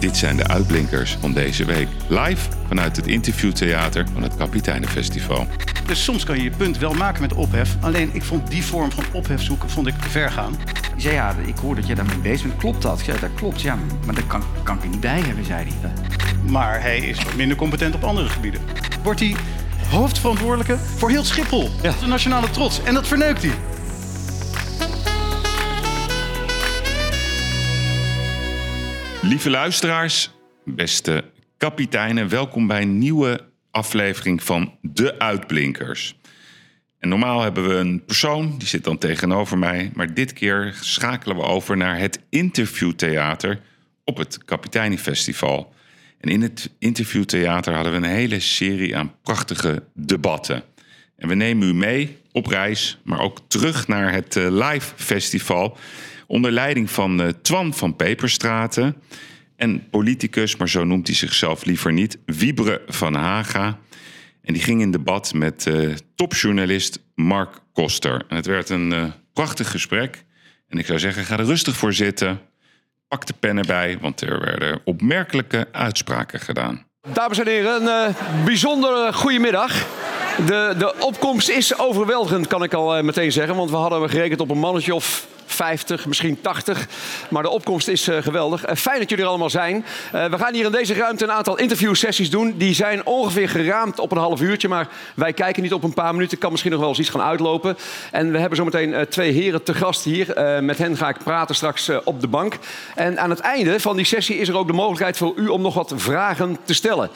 Dit zijn de uitblinkers van deze week. Live vanuit het interviewtheater van het Kapiteinenfestival. Dus soms kan je je punt wel maken met ophef. Alleen ik vond die vorm van ophef zoeken vond ik te ver gaan. Die zei, ja, ik hoor dat jij daarmee bezig bent. Klopt dat? Zei, dat klopt, ja. Maar daar kan, kan ik er niet bij hebben, zei hij. Maar hij is wat minder competent op andere gebieden. Wordt hij hoofdverantwoordelijke voor heel Schiphol. Ja. De nationale trots. En dat verneukt hij. Lieve luisteraars, beste kapiteinen, welkom bij een nieuwe aflevering van De Uitblinkers. En normaal hebben we een persoon, die zit dan tegenover mij, maar dit keer schakelen we over naar het interviewtheater op het Kapiteinenfestival. En in het interviewtheater hadden we een hele serie aan prachtige debatten. En we nemen u mee op reis, maar ook terug naar het eh, live festival. Onder leiding van eh, Twan van Peperstraten en politicus, maar zo noemt hij zichzelf liever niet, Wiebere van Haga. En die ging in debat met eh, topjournalist Mark Koster. En het werd een eh, prachtig gesprek. En ik zou zeggen, ga er rustig voor zitten. Pak de pen erbij, want er werden opmerkelijke uitspraken gedaan. Dames en heren, een bijzondere goedemiddag. De, de opkomst is overweldigend, kan ik al meteen zeggen. Want we hadden gerekend op een mannetje of 50, misschien 80. Maar de opkomst is eh, geweldig. Eh, fijn dat jullie er allemaal zijn. Eh, we gaan hier in deze ruimte een aantal interviewsessies doen. Die zijn ongeveer geraamd op een half uurtje. Maar wij kijken niet op een paar minuten. Kan misschien nog wel eens iets gaan uitlopen. En we hebben zometeen twee heren te gast hier. Met hen ga ik praten straks op de bank. En aan het einde van die sessie is er ook de mogelijkheid voor u om nog wat vragen te stellen.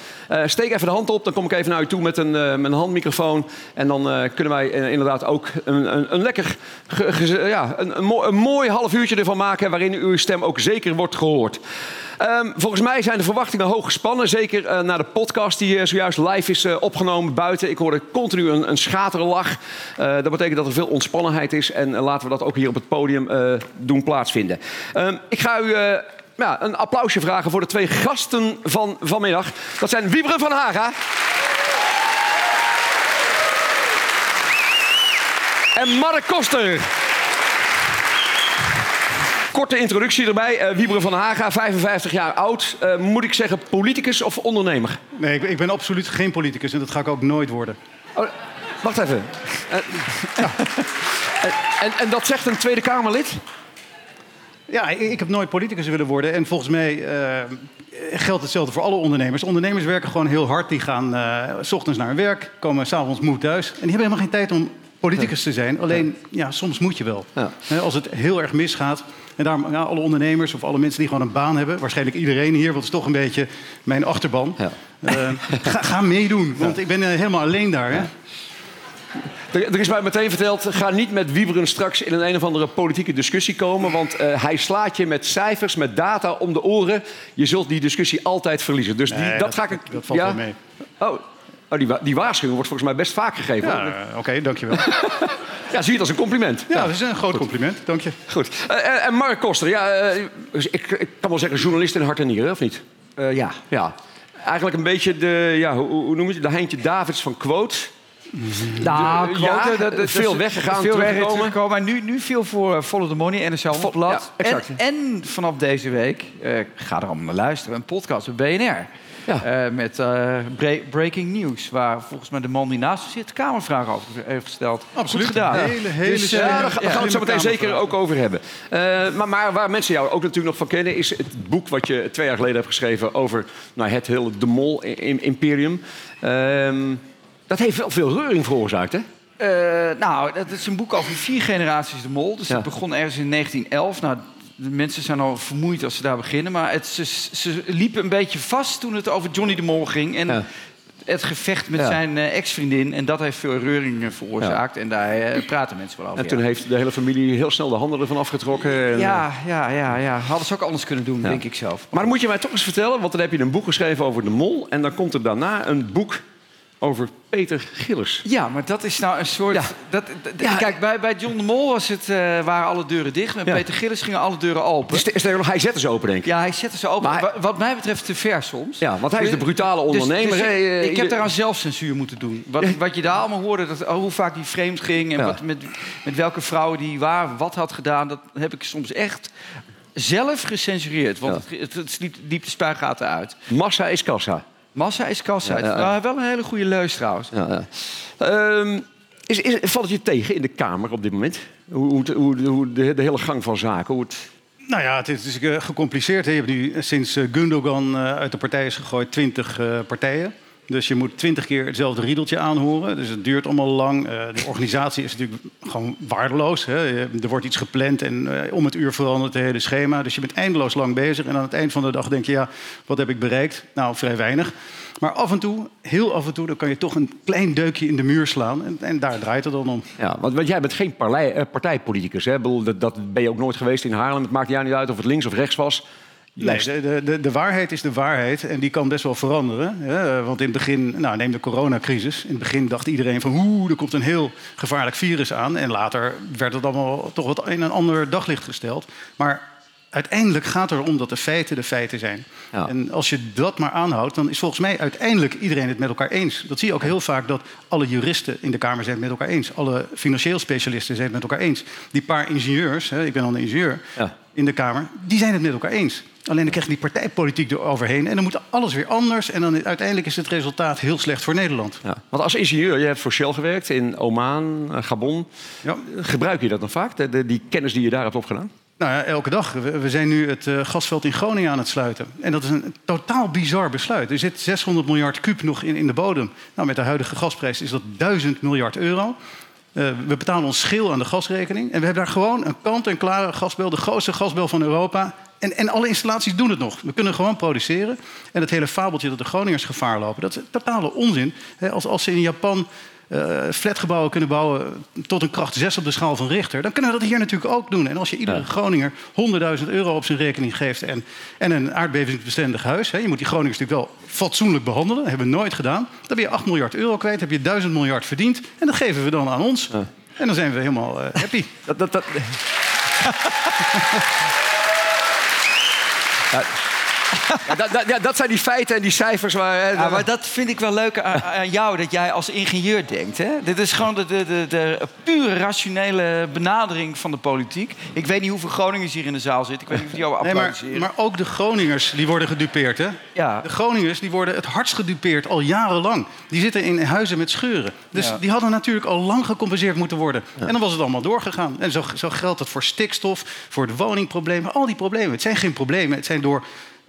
Steek even de hand op, dan kom ik even naar u toe met een, handmicrofoon. En dan kunnen wij inderdaad ook een, een, een lekker, ja, een, een, een mooi half uurtje ervan maken... waarin uw stem ook zeker wordt gehoord. Ehm, volgens mij zijn de verwachtingen hoog gespannen. Zeker eh, naar de podcast die eh, zojuist live is eh, opgenomen buiten. Ik hoorde continu een, een schaterlach. Dat betekent dat er veel ontspannenheid is. En laten we dat ook hier op het podium doen plaatsvinden. Ehm, ik ga u ja, een applausje vragen voor de twee gasten van vanmiddag. Dat zijn Wieberen van Haga. En Mark Koster. Korte introductie erbij. Eh Wieberen van Haga, 55 jaar oud. Eh, moet ik zeggen politicus of ondernemer? Nee, ik, ik ben absoluut geen politicus en dat ga ik ook nooit worden. Oh, wacht even. Eh, en, en dat zegt een Tweede Kamerlid? Ja, ik, ik heb nooit politicus willen worden. En volgens mij geldt hetzelfde voor alle ondernemers. Ondernemers werken gewoon heel hard. Die gaan s ochtends naar hun werk, komen s'avonds moe thuis. En die hebben helemaal geen tijd om politicus te zijn. Alleen, ja, soms moet je wel. Ja. Als het heel erg misgaat. En daarom, ja, alle ondernemers of alle mensen die gewoon een baan hebben... waarschijnlijk iedereen hier, want het is toch een beetje mijn achterban... Ja. eh, ga, ga meedoen, want ik ben eh, helemaal alleen daar. Hè? Er, is mij meteen verteld, ga niet met Wieberen straks in een een of andere politieke discussie komen. Want eh, hij slaat je met cijfers, met data om de oren. Je zult die discussie altijd verliezen. Dus die, Nee, dat, dat- ga ik... dat valt wel mee. Oh, oh die, wa- die waarschuwing wordt volgens mij best vaak gegeven. Ja, eh, oké, dankjewel. Ja, zie je het als een compliment. Ja, dat is een groot compliment, dank je. Goed. Eh, eh, en Mark Koster, ja, ik, ik kan wel zeggen journalist in hart en nieren, of niet? Eh, ja. Ja. Eigenlijk een beetje de, ja, hoe, hoe noem je het, de Heintje Davids van quote. Nou, De- ja, dat- dat- veel dat- weggegaan, Veel weg teruggekomen. teruggekomen. Maar nu, nu veel voor Follow the Money, NSL Vol- Blad. ja. En, en vanaf deze week, eh, ga er allemaal naar luisteren, een podcast op BNR. Ja. Eh, met eh, bre- breaking news, waar volgens mij de man die naast me zit Kamervragen over heeft gesteld. Absoluut. Goed gedaan. Hele, hele Dus, slimme- eh, Ja, daar ga- daar gaan we het zo meteen zeker ook over hebben. Eh, maar, maar waar mensen jou ook natuurlijk nog van kennen... is het boek wat je twee jaar geleden hebt geschreven... over nou, het hele De Mol-imperium. Ehm, dat heeft wel veel reuring veroorzaakt, hè? Eh, nou, dat is een boek over vier generaties de mol. Dus Ja. het begon ergens in 1911. Nou, de mensen zijn al vermoeid als ze daar beginnen. Maar het, ze, ze liepen een beetje vast toen het over Johnny de Mol ging. En Ja. het gevecht met Ja. zijn eh, ex-vriendin. En dat heeft veel reuring eh, veroorzaakt. En daar eh, praten mensen wel over. En toen heeft de hele familie heel snel de handen ervan afgetrokken. En, ja, ja, ja, ja. Hadden ze ook anders kunnen doen, denk ik zelf. Maar dan moet je mij toch eens vertellen, want dan heb je een boek geschreven over de mol... en dan komt er daarna een boek over Peter Gillers. Ja, maar dat is nou een soort... Ja. Dat, dat- Ja. Kijk, bij, bij John de Mol was het, eh, waren alle deuren dicht. Met Ja. Peter Gillis gingen alle deuren open. Dus nog, hij zette ze open, denk ik. Ja, hij zette ze open. Hij- Wat mij betreft te ver soms. Ja, want hij is de brutale Dus- ondernemer. dus ik, Eh, ik ieder- heb daaraan zelfcensuur moeten doen. Wat, wat je daar allemaal hoorde, dat, oh, hoe vaak die vreemd ging... en wat, met, met welke vrouwen die waar wat had gedaan... dat heb ik soms echt zelf gecensureerd. Want het, het, het liep de spuigaten uit. Massa is kassa. Massa is kassa. Ja, ja, ja. Nou, wel een hele goede leus trouwens. Ja, ja. Ehm, is, is, valt het je tegen in de Kamer op dit moment? Hoe, hoe, hoe, hoe de, de hele gang van zaken? Hoe het... Nou ja, het is eh, gecompliceerd. hè. Je hebt nu sinds eh, Gundogan eh, uit de partij is gegooid 20 eh, partijen. Dus je moet twintig keer hetzelfde riedeltje aanhoren. Dus het duurt allemaal lang. Eh, de organisatie is natuurlijk gewoon waardeloos. Hè. Er wordt iets gepland en eh, om het uur verandert het hele schema. Dus je bent eindeloos lang bezig. En aan het eind van de dag denk je, ja, wat heb ik bereikt? Nou, vrij weinig. Maar af en toe, heel af en toe, dan kan je toch een klein deukje in de muur slaan. En, en daar draait het dan om. Ja, want, want jij bent geen eh, partijpoliticus. Hè? Dat, dat ben je ook nooit geweest in Haarlem. Het maakt jou niet uit of het links of rechts was. Nee, de, de, de, waarheid is de waarheid en die kan best wel veranderen. Hè? Want in het begin, nou, neem de coronacrisis. In het begin dacht iedereen van oeh, er komt een heel gevaarlijk virus aan. En later werd het allemaal toch wat in een ander daglicht gesteld. Maar uiteindelijk gaat het erom dat de feiten de feiten zijn. Ja. En als je dat maar aanhoudt, dan is volgens mij uiteindelijk iedereen het met elkaar eens. Dat zie je ook heel vaak dat alle juristen in de Kamer zijn het met elkaar eens. Alle financieel specialisten zijn het met elkaar eens. Die paar ingenieurs, hè, ik ben dan een ingenieur, Ja. In de Kamer, die zijn het met elkaar eens. Alleen dan krijg je die partijpolitiek eroverheen en dan moet alles weer anders. En dan uiteindelijk is het resultaat heel slecht voor Nederland. Ja. Want als ingenieur, je hebt voor Shell gewerkt in Oman, eh, Gabon. Ja. Gebruik je dat dan vaak, de, de- die kennis die je daar hebt opgedaan? Nou ja, elke dag. We, we zijn nu het eh, gasveld in Groningen aan het sluiten. En dat is een totaal bizar besluit. Er zit 600 miljard kuub nog in, in de bodem. Nou, met de huidige gasprijs is dat 1000 miljard euro. Eh, we betalen ons schil aan de gasrekening. En we hebben daar gewoon een kant-en-klare gasbel, de grootste gasbel van Europa. En, en alle installaties doen het nog. We kunnen gewoon produceren. En het hele fabeltje dat de Groningers gevaar lopen, dat is totale onzin. Als, als ze in Japan eh, flatgebouwen kunnen bouwen tot een kracht 6 op de schaal van Richter, dan kunnen we dat hier natuurlijk ook doen. En als je iedere Ja. Groninger 100.000 euro op zijn rekening geeft en, en een aardbevingsbestendig huis, hè, je moet die Groningers natuurlijk wel fatsoenlijk behandelen, dat hebben we nooit gedaan, dan ben je 8 miljard euro kwijt, heb je 1000 miljard verdiend en dat geven we dan aan ons. En dan zijn we helemaal eh, happy. Dat, dat, dat... Ja, dat, dat- ja, dat zijn die feiten en die cijfers waar... Hè, Ja, maar dat vind ik wel leuk aan, aan jou, dat jij als ingenieur denkt. Hè? Dit is gewoon de, de, de, de pure rationele benadering van de politiek. Ik weet niet hoeveel Groningers hier in de zaal zitten. Ik weet niet of die jou Nee, maar, maar ook de Groningers die worden gedupeerd. Hè? Ja. De Groningers die worden het hardst gedupeerd al jarenlang. Die zitten in huizen met scheuren. Dus Ja. die hadden natuurlijk al lang gecompenseerd moeten worden. En dan was het allemaal doorgegaan. En zo, zo geldt het voor stikstof, voor de woningproblemen. Al die problemen. Het zijn geen problemen. Het zijn door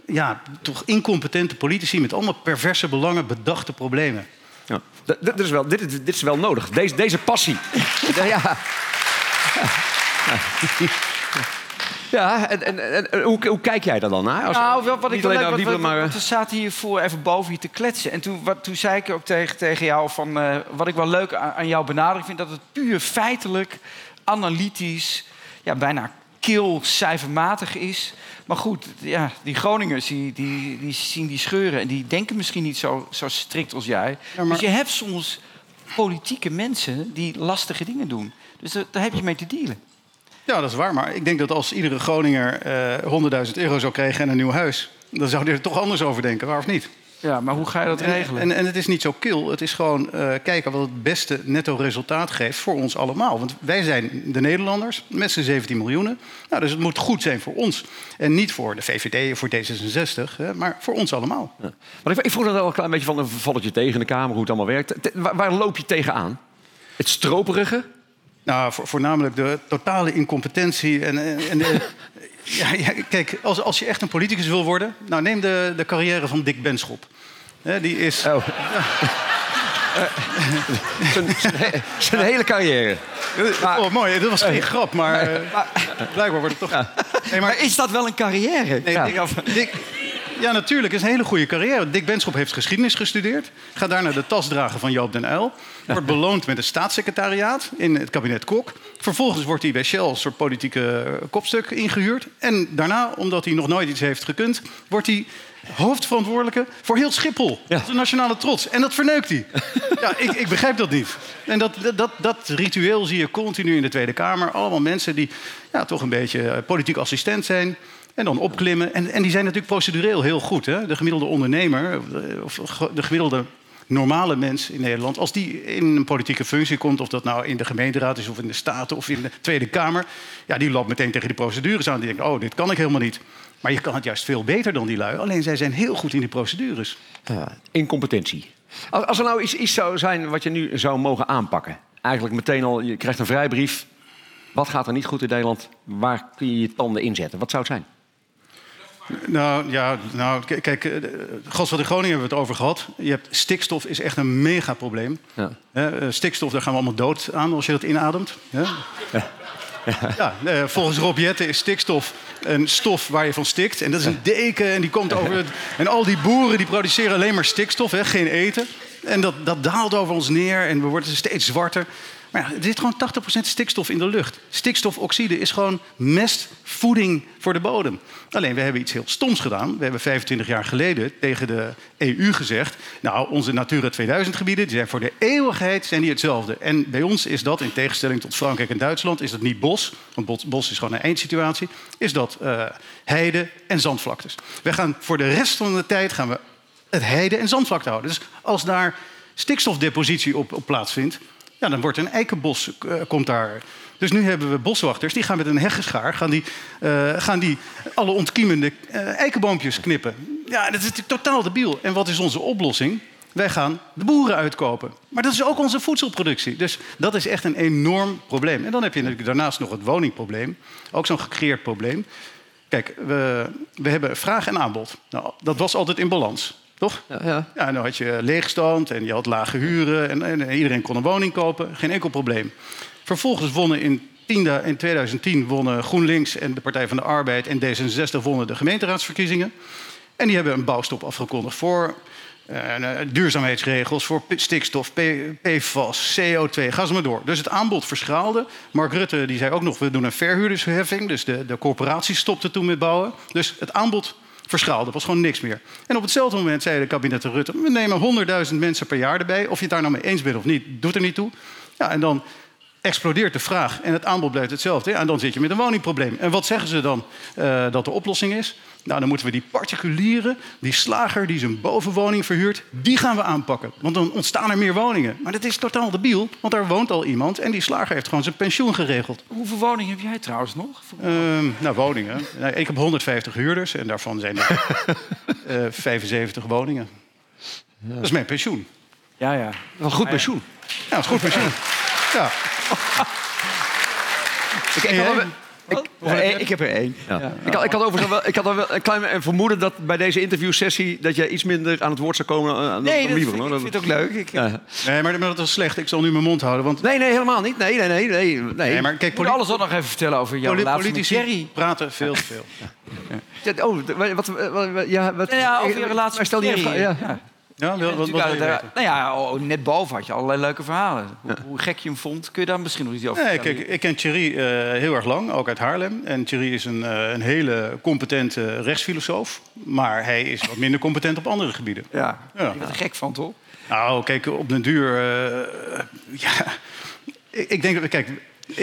ja, toch incompetente politici met allemaal perverse belangen bedachte problemen. Ja. D- dit, is wel, dit, is- dit is wel nodig, deze, deze passie. ja. Ja, en, en, en hoe, hoe kijk jij daar dan naar? Als- Nou, wat ik alleen leuk, wat, maar... want we zaten hiervoor even boven je te kletsen. En toen, wat, toen zei ik ook tegen, tegen jou van... eh, wat ik wel leuk aan, aan jouw benadering vind... dat het puur feitelijk, analytisch... Ja, bijna kil cijfermatig is. Maar goed, ja, die Groningers die, die, die zien die scheuren... en die denken misschien niet zo, zo strikt als jij. Ja, maar- Dus je hebt soms politieke mensen die lastige dingen doen. Dus daar, daar heb je mee te dealen. Ja, dat is waar. Maar ik denk dat als iedere Groninger eh 100.000 euro zou krijgen en een nieuw huis... dan zou hij er toch anders over denken, waar of niet? Ja, maar hoe ga je dat regelen? En, en het is niet zo kil. Het is gewoon eh, kijken wat het beste netto resultaat geeft voor ons allemaal. Want wij zijn de Nederlanders met z'n 17 miljoenen. Nou, dus het moet goed zijn voor ons. En niet voor de VVD of voor D66, hè, maar voor ons allemaal. Ja. Maar ik, ik vroeg dat al een klein beetje van een valletje tegen in de Kamer, hoe het allemaal werkt. Waar, waar loop je tegenaan? Het stroperige? Nou, voor, voornamelijk de totale incompetentie. En, en, en de- ja, ja, kijk, als, als je echt een politicus wil worden... Nou, neem de, de carrière van Dick Benschop. Hè, die is... Oh. zijn, zijn he- zijn hele carrière. oh, mooi. Dat was geen grap, maar eh, blijkbaar wordt het toch... Nee, maar is dat wel een carrière? Nee, Ja. Dick, Dick- ja, natuurlijk. Het is een hele goede carrière. Dick Benschop heeft geschiedenis gestudeerd. Gaat daarna de tas dragen van Joop den Uyl. Wordt beloond met een staatssecretariaat in het kabinet Kok. Vervolgens wordt hij bij Shell als soort politieke kopstuk ingehuurd. En daarna, omdat hij nog nooit iets heeft gekund... wordt hij hoofdverantwoordelijke voor heel Schiphol. Ja. Dat is een nationale trots. En dat verneukt hij. ja, ik, ik begrijp dat niet. En dat, dat, dat, ritueel zie je continu in de Tweede Kamer. Allemaal mensen die ja, toch een beetje eh, politiek assistent zijn... En dan opklimmen. En, en die zijn natuurlijk procedureel heel goed. Hè? De gemiddelde ondernemer, of de gemiddelde normale mens in Nederland, als die in een politieke functie komt, of dat nou in de gemeenteraad is of in de Staten of in de Tweede Kamer, ja, die loopt meteen tegen die procedures aan. Die denkt, oh, dit kan ik helemaal niet. Maar je kan het juist veel beter dan die lui. Alleen zij zijn heel goed in die procedures. Ja, incompetentie. Als, er nou iets, zou zijn wat je nu zou mogen aanpakken. Eigenlijk meteen al, je krijgt een vrijbrief. Wat gaat er niet goed in Nederland? Waar kun je je tanden inzetten? Wat zou het zijn? Nou ja, nou, kijk, eh, de- Gasvat in Groningen hebben we het over gehad. Je hebt stikstof is echt een mega probleem. Ja. Eh, stikstof, daar gaan we allemaal dood aan als je dat inademt. hè? Ja, eh, volgens Rob Jetten is stikstof een stof waar je van stikt. En dat is een deken en die komt over... Het, en al die boeren die produceren alleen maar stikstof, hè, geen eten. En dat, dat daalt over ons neer en we worden steeds zwarter. Maar ja, er zit gewoon 80% stikstof in de lucht. Stikstofoxide is gewoon mestvoeding voor de bodem. Alleen, we hebben iets heel stoms gedaan. We hebben 25 jaar geleden tegen de EU gezegd... nou, onze Natura 2000-gebieden die zijn voor de eeuwigheid zijn die hetzelfde. En bij ons is dat, in tegenstelling tot Frankrijk en Duitsland... is dat niet bos, want bos, bos is gewoon een eindsituatie... is dat eh, heide en zandvlaktes. We gaan voor de rest van de tijd gaan we het heide en zandvlakte houden. Dus als daar stikstofdepositie op, op plaatsvindt... Ja, dan wordt een eikenbos eh, komt daar. Dus nu hebben we boswachters, die gaan met een heggenschaar... gaan die, eh, gaan die alle ontkiemende eh, eikenboompjes knippen. Ja, dat is totaal debiel. En wat is onze oplossing? Wij gaan de boeren uitkopen. Maar dat is ook onze voedselproductie. Dus dat is echt een enorm probleem. En dan heb je daarnaast nog het woningprobleem. Ook zo'n gecreëerd probleem. Kijk, we, we hebben vraag en aanbod. Nou, dat was altijd in balans, toch? Ja, ja. Ja, dan had je leegstand en je had lage huren en, en iedereen kon een woning kopen. Geen enkel probleem. Vervolgens wonnen in, 10 in 2010 wonnen GroenLinks en de Partij van de Arbeid en D66 wonnen de gemeenteraadsverkiezingen. En die hebben een bouwstop afgekondigd voor eh, eh, duurzaamheidsregels, voor stikstof, PFAS, CO2, ga ze maar door. Dus het aanbod verschaalde. Mark Rutte die zei ook nog, we doen een verhuurdersheffing. Dus de, de corporaties stopten toen met bouwen. Dus het aanbod verschaalde, er was gewoon niks meer. En op hetzelfde moment zei de kabinet Rutte... we nemen 100.000 mensen per jaar erbij. Of je het daar nou mee eens bent of niet, doet er niet toe. Ja, en dan explodeert de vraag en het aanbod blijft hetzelfde. En dan zit je met een woningprobleem. En wat zeggen ze dan eh, dat de oplossing is? Nou, dan moeten we die particulieren, die slager die zijn bovenwoning verhuurt... die gaan we aanpakken. Want dan ontstaan er meer woningen. Maar dat is totaal debiel, want daar woont al iemand... en die slager heeft gewoon zijn pensioen geregeld. Hoeveel woningen heb jij trouwens nog? Ehm, nou, woningen. Nou, ik heb 150 huurders en daarvan zijn er eh, 75 woningen. Dat is mijn pensioen. Ja, ja. Wel goed pensioen. Ja, dat is goed pensioen. Ja. Ik, ik, had ik, Nee, ik heb er één. ja. ik, had, ik had overigens wel, ik had wel een klein vermoeden dat bij deze interviewsessie... dat jij iets minder aan het woord zou komen eh, dan Nee, dan dat vind, ik vind het ook leuk. Ik, Ja. Nee, maar, maar dat is slecht. Ik zal nu mijn mond houden. Want Nee, nee, helemaal niet. Nee, nee, nee. nee, nee. maar kijk, ik moet alles ook nog even vertellen over jouw poli- relatie met politici Jerry. praten veel te veel. Ja, Oh, wat, wat, wat, wat- ja, wat, Ja, over je relatie stel met die ja. Ja. Wel, wat, wat, Natuurlijk, wil je daar- weten? nou ja, oh, net boven had je allerlei leuke verhalen. Hoe, hoe gek je hem vond. Kun je daar misschien nog iets over Nee, vertellen? kijk, ik ken Thierry eh, heel erg lang, ook uit Haarlem. En Thierry is een, eh, een hele competente rechtsfilosoof. Maar hij is wat minder competent op andere gebieden. Ja, Ja. ik ben er gek van, toch? Nou, kijk, op den duur... eh, ja, ik, ik denk... dat Kijk,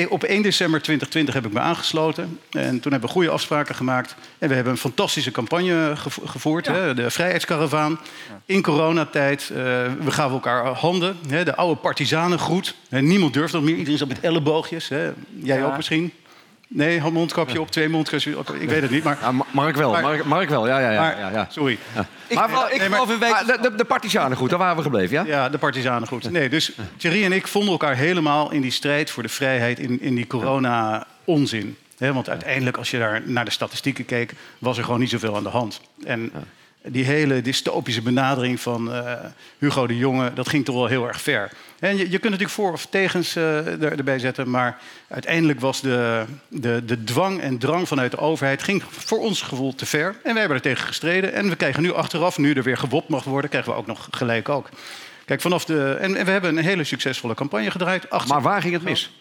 op 1 december 2020 heb ik me aangesloten. En toen hebben we goede afspraken gemaakt. En we hebben een fantastische campagne gevo- gevoerd. Hè, de Vrijheidskaravaan. In coronatijd. eh, we gaven elkaar handen. Hè, de oude partisanengroet. Hè, niemand durft nog meer. Iedereen zat met elleboogjes. Hè. Jij Ja. ook misschien? Nee, mondkapje op, twee mondkapjes op. Ik weet het niet, maar... Ja, Ma- Mark wel, Maar- Mark, Mark wel, ja, ja, ja. maar ja, ja. Sorry. Ik, Maar- ik maar- geloof een week... Ah, de, de, partisanen goed, daar waren we gebleven, ja? Ja, de partisanen goed. Nee, dus Thierry en ik vonden elkaar helemaal in die strijd voor de vrijheid in, in die corona-onzin. Want uiteindelijk, als je daar naar de statistieken keek, was er gewoon niet zoveel aan de hand. En die hele dystopische benadering van eh, Hugo de Jonge, dat ging toch wel heel erg ver. En je, je kunt natuurlijk voor of tegens er, erbij zetten, maar uiteindelijk was de, de, de dwang en drang vanuit de overheid ging voor ons gevoel te ver. En wij hebben er tegen gestreden. En we krijgen nu achteraf, nu er weer gewopt mag worden, krijgen we ook nog gelijk ook. Kijk, vanaf de. En, en we hebben een hele succesvolle campagne gedraaid. Acht- Maar waar ging het mis?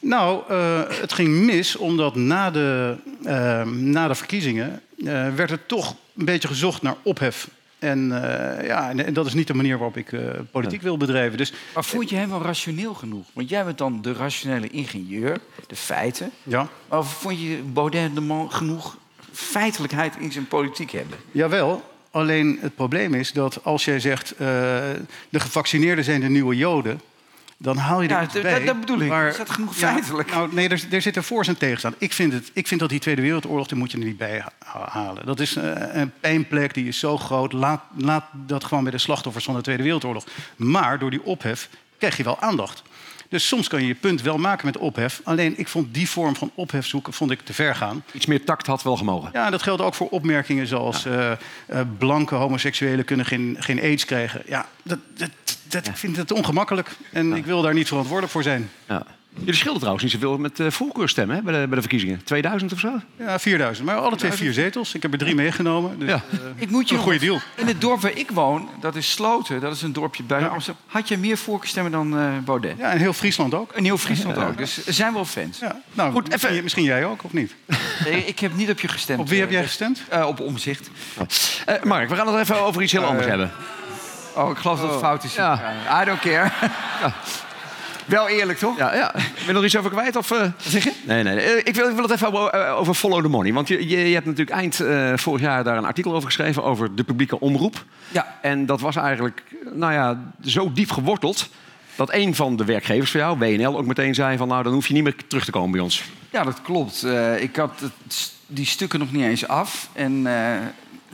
Nou, eh, het ging mis omdat na de, na de verkiezingen werd er toch een beetje gezocht naar ophef. En, eh, ja, en, en dat is niet de manier waarop ik eh, politiek wil bedrijven. Dus Maar vond je hem wel rationeel genoeg? Want jij bent dan de rationele ingenieur, de feiten. ja, Maar vond je Baudet de man genoeg feitelijkheid in zijn politiek hebben? jawel. Alleen het probleem is dat als jij zegt... eh, de gevaccineerden zijn de nieuwe joden... dan haal je er Ja, iets bij. dat- dat bedoel ik. waar- Is dat genoeg Ja, feitelijk? nou, nee, er, er zitten voor's en tegens aan. Ik vind, het, ik vind dat die Tweede Wereldoorlog, die moet je er niet bij ha- halen. Dat is eh, een pijnplek, die is zo groot. Laat, laat dat gewoon bij de slachtoffers van de Tweede Wereldoorlog. Maar door die ophef krijg je wel aandacht. Dus soms kan je je punt wel maken met ophef. Alleen ik vond die vorm van ophef zoeken vond ik te ver gaan. Iets meer tact had wel gemogen. Ja, dat geldt ook voor opmerkingen zoals... eh, eh, blanke homoseksuelen kunnen geen, geen aids krijgen. Ja, dat, dat, dat, ik vind het ongemakkelijk. En ik wil daar niet verantwoordelijk voor zijn. Ja. Jullie schilden trouwens niet zoveel met uh, voorkeurstemmen hè, bij, de, bij de verkiezingen. 2000 of zo? Ja, 4000. Maar alle twee vier zetels. Ik heb er drie meegenomen. Dus, Ja. eh, Ik moet je een goede deal. In het dorp waar ik woon, dat is Sloten, dat is een dorpje bij Amsterdam. Had je meer voorkeurstemmen dan eh Baudet? Ja, en heel Friesland ook. En heel Friesland ook. Dus er zijn wel fans. Ja. Nou, Goed, misschien, even- misschien jij ook, of niet? Nee, Ik heb niet op je gestemd. Op wie heb jij dus- gestemd? eh, op omzicht. Eh, Mark, we gaan het even over iets heel anders hebben. Oh, ik geloof dat het fout is. Ja. I don't care. Wel eerlijk, toch? Ja, ja. Wil je nog iets over kwijt? Of, eh? zeg je? Nee, nee. nee. Eh, Ik wil, ik wil het even over, eh, over Follow the Money. Want je, je, je hebt natuurlijk eind vorig jaar daar een artikel over geschreven... over de publieke omroep. Ja. En dat was eigenlijk nou ja, zo diep geworteld... dat een van de werkgevers van jou, WNL, ook meteen zei... van nou, dan hoef je niet meer terug te komen bij ons. Ja, dat klopt. Ik had het- die stukken nog niet eens af. En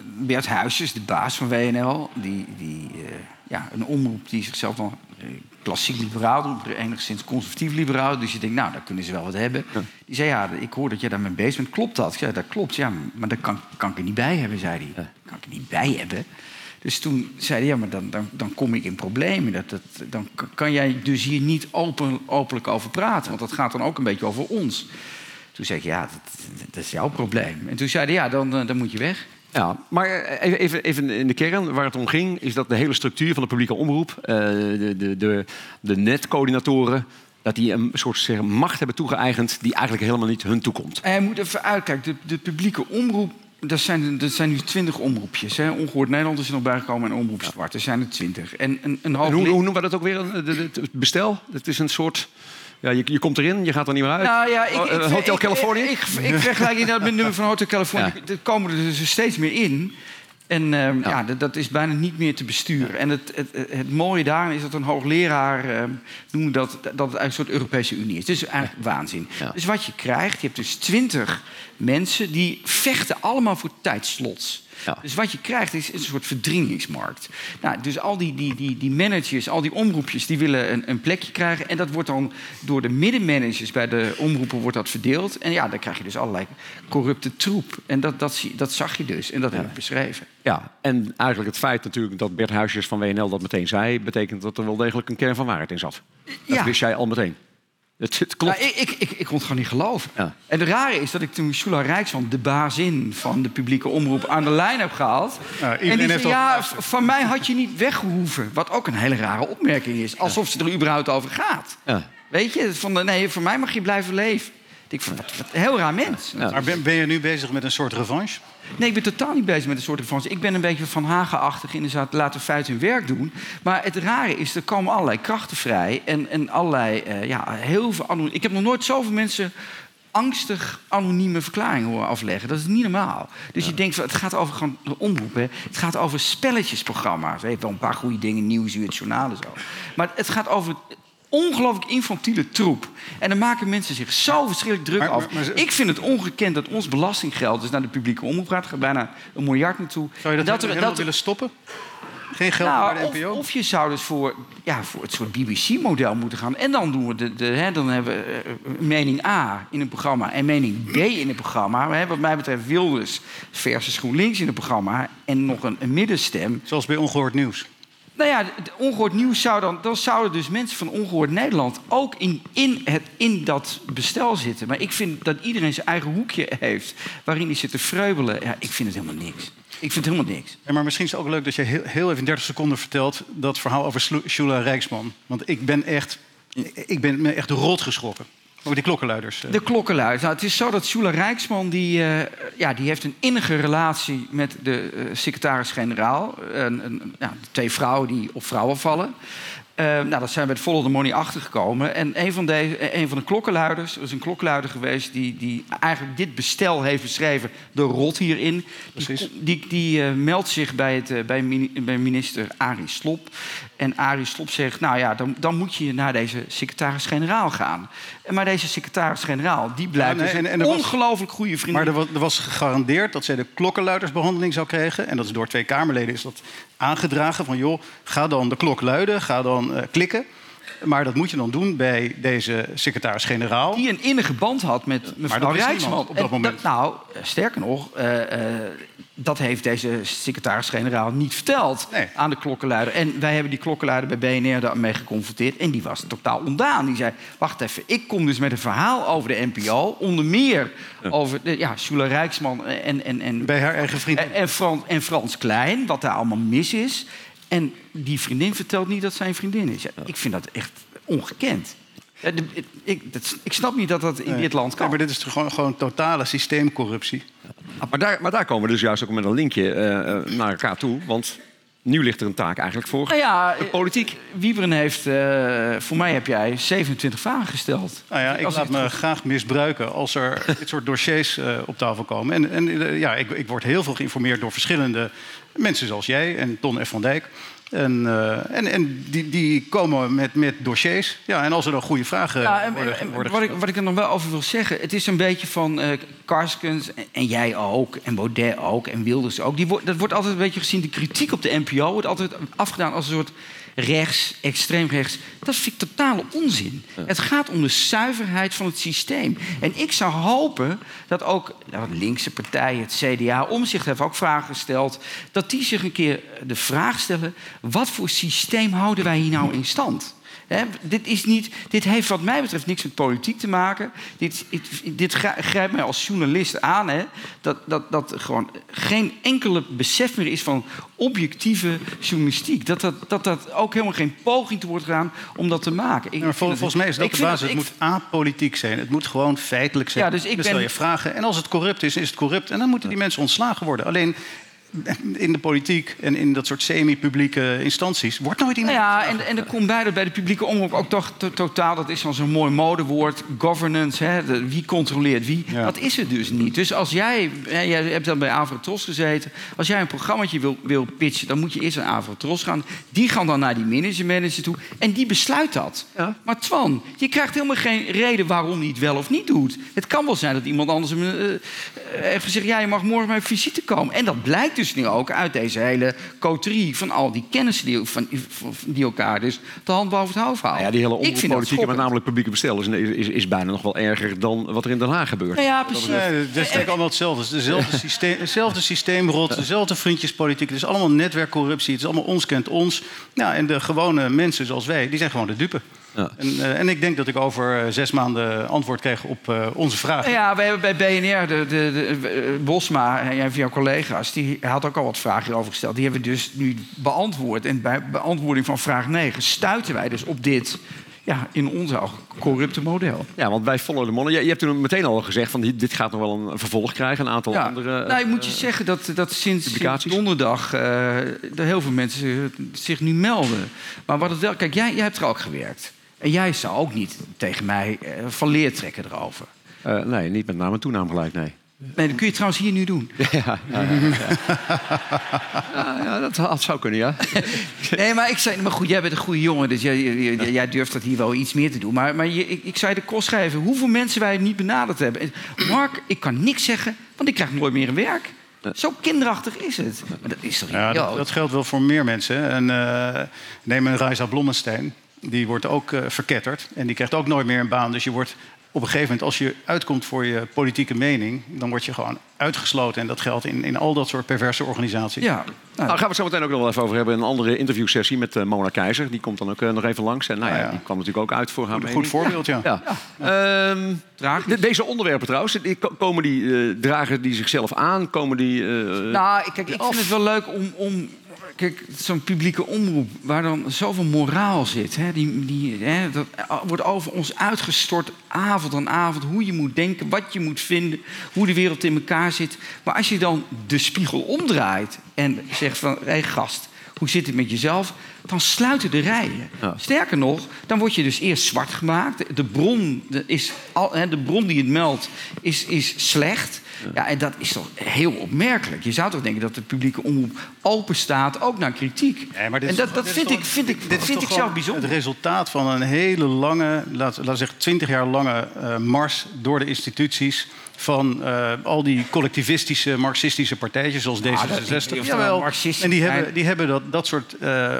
Bert Huisjes, de baas van WNL, die, die eh, ja, een omroep die zichzelf dan eh, klassiek liberaal doet, enigszins conservatief liberaal. Dus je denkt, nou, daar kunnen ze wel wat hebben. Die zei, ja, ik hoor dat jij daarmee bezig bent. Klopt dat? Ik zei, dat klopt, ja, maar daar kan, kan ik er niet bij hebben, zei hij. Kan ik er niet bij hebben? Dus toen zei hij, ja, maar dan, dan, dan kom ik in problemen. Dat, dat, dan kan jij dus hier niet open, openlijk over praten. Want dat gaat dan ook een beetje over ons. Toen zei ik, ja, dat, dat is jouw probleem. En toen zei hij, ja, dan, eh, dan moet je weg. Ja, maar eh, even, even, even in de kern, waar het om ging... is dat de hele structuur van de publieke omroep... eh, de, de, de, de netcoördinatoren... dat die een soort zeg, macht hebben toegeëigend... die eigenlijk helemaal niet hun toekomt. En je moet even uitkijken, de, de publieke omroep... Dat zijn, dat zijn nu twintig omroepjes. Hè. Ongehoord Nederland is er nog bijgekomen en Omroep Zwart. Er zijn er twintig. En een, een half En hoe, hoe noemen we dat ook weer? Het bestel? Het is een soort... Ja, je, je komt erin, je gaat er niet meer uit. Nou ja, ik, Oh, ik, eh, Hotel Californië? Ik, ik, ik vergelijk met het nummer van Hotel Californië. Ja. Er komen er dus steeds meer in. En ehm, ja. dat, dat is bijna niet meer te besturen. En het, het, het, mooie daarin is dat een hoogleraar ehm noemde dat, dat het eigenlijk een soort Europese Unie is. Het is eigenlijk waanzin. Dus wat je krijgt, je hebt dus twintig mensen die vechten allemaal voor tijdslots. Ja. Dus wat je krijgt is een soort verdringingsmarkt. Nou, dus al die, die, die, die managers, al die omroepjes, die willen een, een plekje krijgen. En dat wordt dan door de middenmanagers bij de omroepen wordt dat verdeeld. En ja, dan krijg je dus allerlei corrupte troep. En dat, dat, zie- dat zag je dus. En dat heb ik beschreven. Ja, en eigenlijk het feit natuurlijk dat Bert Huisjes van WNL dat meteen zei... betekent dat er wel degelijk een kern van waarheid in zat. Dat Ja. wist jij al meteen. Het, het klopt. Nou, ik, ik, ik, ik kon het gewoon niet geloven. Ja. En het rare is dat ik toen Shula Rijksman, de bazin van de publieke omroep, aan de lijn heb gehaald. Ja, en die zei, ja, van mij had je niet weggehoeven. Wat ook een hele rare opmerking is. Alsof ze er überhaupt over gaat. Ja. Weet je, van de, nee, voor mij mag je blijven leven. Ik wat, wat een heel raar mens. Ja. Maar ben, ben je nu bezig met een soort revanche? Nee, ik ben totaal niet bezig met een soort revanche. Ik ben een beetje van Hagen-achtig in de zaak, laten feiten hun werk doen. Maar het rare is, er komen allerlei krachten vrij. En, en allerlei, eh, ja, heel veel... anoniem- Ik heb nog nooit zoveel mensen angstig anonieme verklaringen horen afleggen. Dat is niet normaal. Dus je denkt, van, het gaat over gewoon de omroep. Hè. Het gaat over spelletjesprogramma's. Heeft wel een paar goede dingen, Nieuwsuur, het journaal en zo. Maar het gaat over ongelooflijk infantiele troep. En dan maken mensen zich zo verschrikkelijk druk Maar- af. maar- maar ze- Ik vind het ongekend dat ons belastinggeld dus naar de publieke omroep gaat. Gaat bijna een miljard naartoe. Zou je dat, helemaal willen stoppen? Geen geld nou, naar de NPO? of, of je zou dus voor, ja, voor het soort BBC-model moeten gaan. En dan doen we de, de, hè, dan hebben we eh, mening A in een programma en mening B in een programma. Hè, wat mij betreft Wilders versus GroenLinks in het programma. En nog een, een middenstem. Zoals bij Ongehoord Nieuws. Nou ja, ongehoord nieuws zou dan... dan zouden dus mensen van ongehoord Nederland... ook in, in, het, in dat bestel zitten. Maar ik vind dat iedereen zijn eigen hoekje heeft... waarin hij zit te vreubelen. Ja, ik vind het helemaal niks. Ik vind het helemaal niks. Ja, maar misschien is het ook leuk dat je heel, heel even in 30 seconden vertelt... dat verhaal over Shula Rijksman. Want ik ben echt, ik ben me echt rot geschrokken. Ook die klokkenluiders. eh. De klokkenluid. Nou, het is zo dat Shula Rijksman... Die, eh, ja, die heeft een innige relatie met de eh, secretaris-generaal. Twee vrouwen die op vrouwen vallen. Uh, nou, dat zijn we bij de Follow the Money achtergekomen. En een van, de, een van de klokkenluiders, er is een klokkenluider geweest... die, die eigenlijk dit bestel heeft beschreven, de rot hierin. Die, die, die meldt zich bij, het, bij, bij minister Arie Slop. En Arie Slop zegt, nou ja, dan, dan moet je naar deze secretaris-generaal gaan. Maar deze secretaris-generaal, die blijkt ja, nee, dus een ongelooflijk goede vriend. Maar er was, er was, gegarandeerd dat zij de klokkenluidersbehandeling zou krijgen. En dat is door twee Kamerleden is dat aangedragen. Van joh, ga dan de klok luiden, ga dan uh, klikken. Maar dat moet je dan doen bij deze secretaris-generaal. Die een innige band had met mevrouw Rijksman. op dat moment. nou, sterker nog, uh, uh, dat heeft deze secretaris-generaal niet verteld nee. aan de klokkenluider. En wij hebben die klokkenluider bij BNR daarmee geconfronteerd. En die was totaal ontdaan. Die zei, wacht even, ik kom dus met een verhaal over de NPO. Onder meer ja. over de, ja, Sula Rijksman en, en, en... Bij haar eigen vriend. En, en, Frans, en Frans Klein, wat daar allemaal mis is. En die vriendin vertelt niet dat zijn vriendin is. Ja, ik vind dat echt ongekend. Ja, de, ik, dat, ik, snap niet dat dat in nee. dit land kan. Ja, maar dit is toch gewoon, gewoon totale systeemcorruptie. Maar daar, maar daar komen we dus juist ook met een linkje uh, naar elkaar toe. Want nu ligt er een taak eigenlijk voor nou ja, de politiek. Wieberen heeft, uh, voor mij heb jij 27 vragen gesteld. Nou ja, ik als laat me graag misbruiken als er dit soort dossiers uh, op tafel komen. En, en uh, ja, ik, ik, word heel veel geïnformeerd door verschillende mensen zoals jij en Ton F. van Dijk. En, uh, en, en die, die, komen met, met dossiers. Ja, en als er dan goede vragen ja, en, worden, en, worden wat, ik, wat ik er nog wel over wil zeggen... het is een beetje van uh, Karskens en jij ook... en Baudet ook en Wilders ook. Die dat wordt altijd een beetje gezien... de kritiek op de NPO wordt altijd afgedaan als een soort rechts, extreem rechts. Dat vind ik totale onzin. Ja. Het gaat om de zuiverheid van het systeem. En ik zou hopen dat ook nou, linkse partijen, het CDA, om zich heeft ook vragen gesteld, dat die zich een keer de vraag stellen: wat voor systeem houden wij hier nou in stand? He, dit, is niet, dit heeft wat mij betreft niks met politiek te maken. Dit, dit, dit grijpt mij als journalist aan. He, dat, dat, dat er gewoon geen enkele besef meer is van objectieve journalistiek. Dat dat, dat, dat ook helemaal geen poging te wordt gedaan om dat te maken. Ik, ja, vol, volgens mij is dat de basis. Het moet apolitiek zijn. Het moet gewoon feitelijk zijn. Ja, dus ik dan ben... stel je vragen. En als het corrupt is, is het corrupt. En dan moeten die mensen ontslagen worden. Alleen in de politiek en in dat soort semi-publieke instanties wordt nooit iemand. Ja, en, en er komt bij dat bij de publieke omroep ook toch to totaal, dat is dan zo'n mooi modewoord, governance, hè, de, wie controleert wie. Ja. Dat is het dus niet. Dus als jij, hè, jij hebt dan bij Avrotros gezeten, als jij een programmaatje wil, wil pitchen, dan moet je eerst naar Avrotros gaan. Die gaan dan naar die manager, manager toe en die besluit dat. Ja. Maar Twan, je krijgt helemaal geen reden waarom hij het wel of niet doet. Het kan wel zijn dat iemand anders hem, uh, heeft gezegd, ja, je mag morgen bij visite komen. En dat blijkt dus nu ook uit deze hele coterie van al die kennissen die, van, die elkaar dus de hand boven het hoofd houden. Nou ja, die hele omroeppolitiek, met namelijk publieke bestel, is, is, is, bijna nog wel erger dan wat er in Den Haag gebeurt. Nou ja, precies. Nee, het is eigenlijk allemaal hetzelfde. Het is dezelfde, systeem, dezelfde systeemrot, dezelfde vriendjespolitiek. Het is allemaal netwerkcorruptie. Het is allemaal ons kent ons. Ja, en de gewone mensen zoals wij, die zijn gewoon de dupe. Ja. En, uh, en, ik denk dat ik over uh, zes maanden antwoord kreeg op uh, onze vraag. Ja, we hebben bij BNR, de, de, de Bosma, een van jouw collega's, die had ook al wat vragen hierover gesteld. Die hebben we dus nu beantwoord. En bij beantwoording van vraag 9 stuiten wij dus op dit ja, in ons ogen corrupte model. Ja, want bij Follow the Money, je, je hebt toen meteen al gezegd van dit gaat nog wel een vervolg krijgen, een aantal ja, andere. Nou, ik moet je zeggen dat, dat sinds, sinds donderdag uh, er heel veel mensen zich nu melden. Maar wat het wel, kijk, jij, jij hebt er ook gewerkt. En jij zou ook niet tegen mij uh, van leer trekken erover. Uh, nee, niet met naam en toenaam gelijk, nee. Nee, dat kun je trouwens hier nu doen. Ja, ja, ja, ja. ja dat, dat zou kunnen, ja. Nee, maar ik zei, maar goed, jij bent een goede jongen, dus jij, jij, jij durft dat hier wel iets meer te doen. Maar, maar je, ik, ik zou je de kost schrijven hoeveel mensen wij niet benaderd hebben. Mark, ik kan niks zeggen, want ik krijg nooit meer een werk. Zo kinderachtig is het. Maar dat is toch ja, dat, dat, geldt wel voor meer mensen. En uh, neem een Reisa Blommestein. Die wordt ook uh, verketterd. En die krijgt ook nooit meer een baan. Dus je wordt op een gegeven moment, als je uitkomt voor je politieke mening, dan word je gewoon uitgesloten. En dat geldt in, in al dat soort perverse organisaties. Ja. Nou, daar gaan we het zo meteen ook nog wel even over hebben. Een andere interviewsessie met uh, Mona Keizer. Die komt dan ook uh, nog even langs. En nou, ja, ja. die kwam natuurlijk ook uit voor haar Een mening. goed voorbeeld, ja. ja. ja. Um, de, deze onderwerpen trouwens, die, komen die, uh, dragen die zichzelf aan? Komen die, nou, kijk, ik vind het wel leuk om... om kijk, zo'n publieke omroep waar dan zoveel moraal zit. Hè, die, die, hè, dat wordt over ons uitgestort avond aan avond. Hoe je moet denken, wat je moet vinden, hoe de wereld in elkaar zit. Maar als je dan de spiegel omdraait en zegt van... hé hey, gast, hoe zit het met jezelf? Dan sluiten de rijen. Ja. Sterker nog, dan word je dus eerst zwart gemaakt. De bron, de, is al, hè, de bron die het meldt is, is slecht. Ja, en dat is toch heel opmerkelijk. Je zou toch denken dat de publieke omroep open staat, ook naar kritiek. Nee, maar dit en dat, toch- dat dit vind toch- ik, vind ik, dit vind ik zelf bijzonder. Het resultaat van een hele lange, laten we zeggen, twintig jaar lange eh, mars door de instituties. Van eh, al die collectivistische, marxistische partijtjes zoals Ah, dat- ik weet D66. niet of dat wel marxistisch en die hebben, die hebben dat, dat soort eh,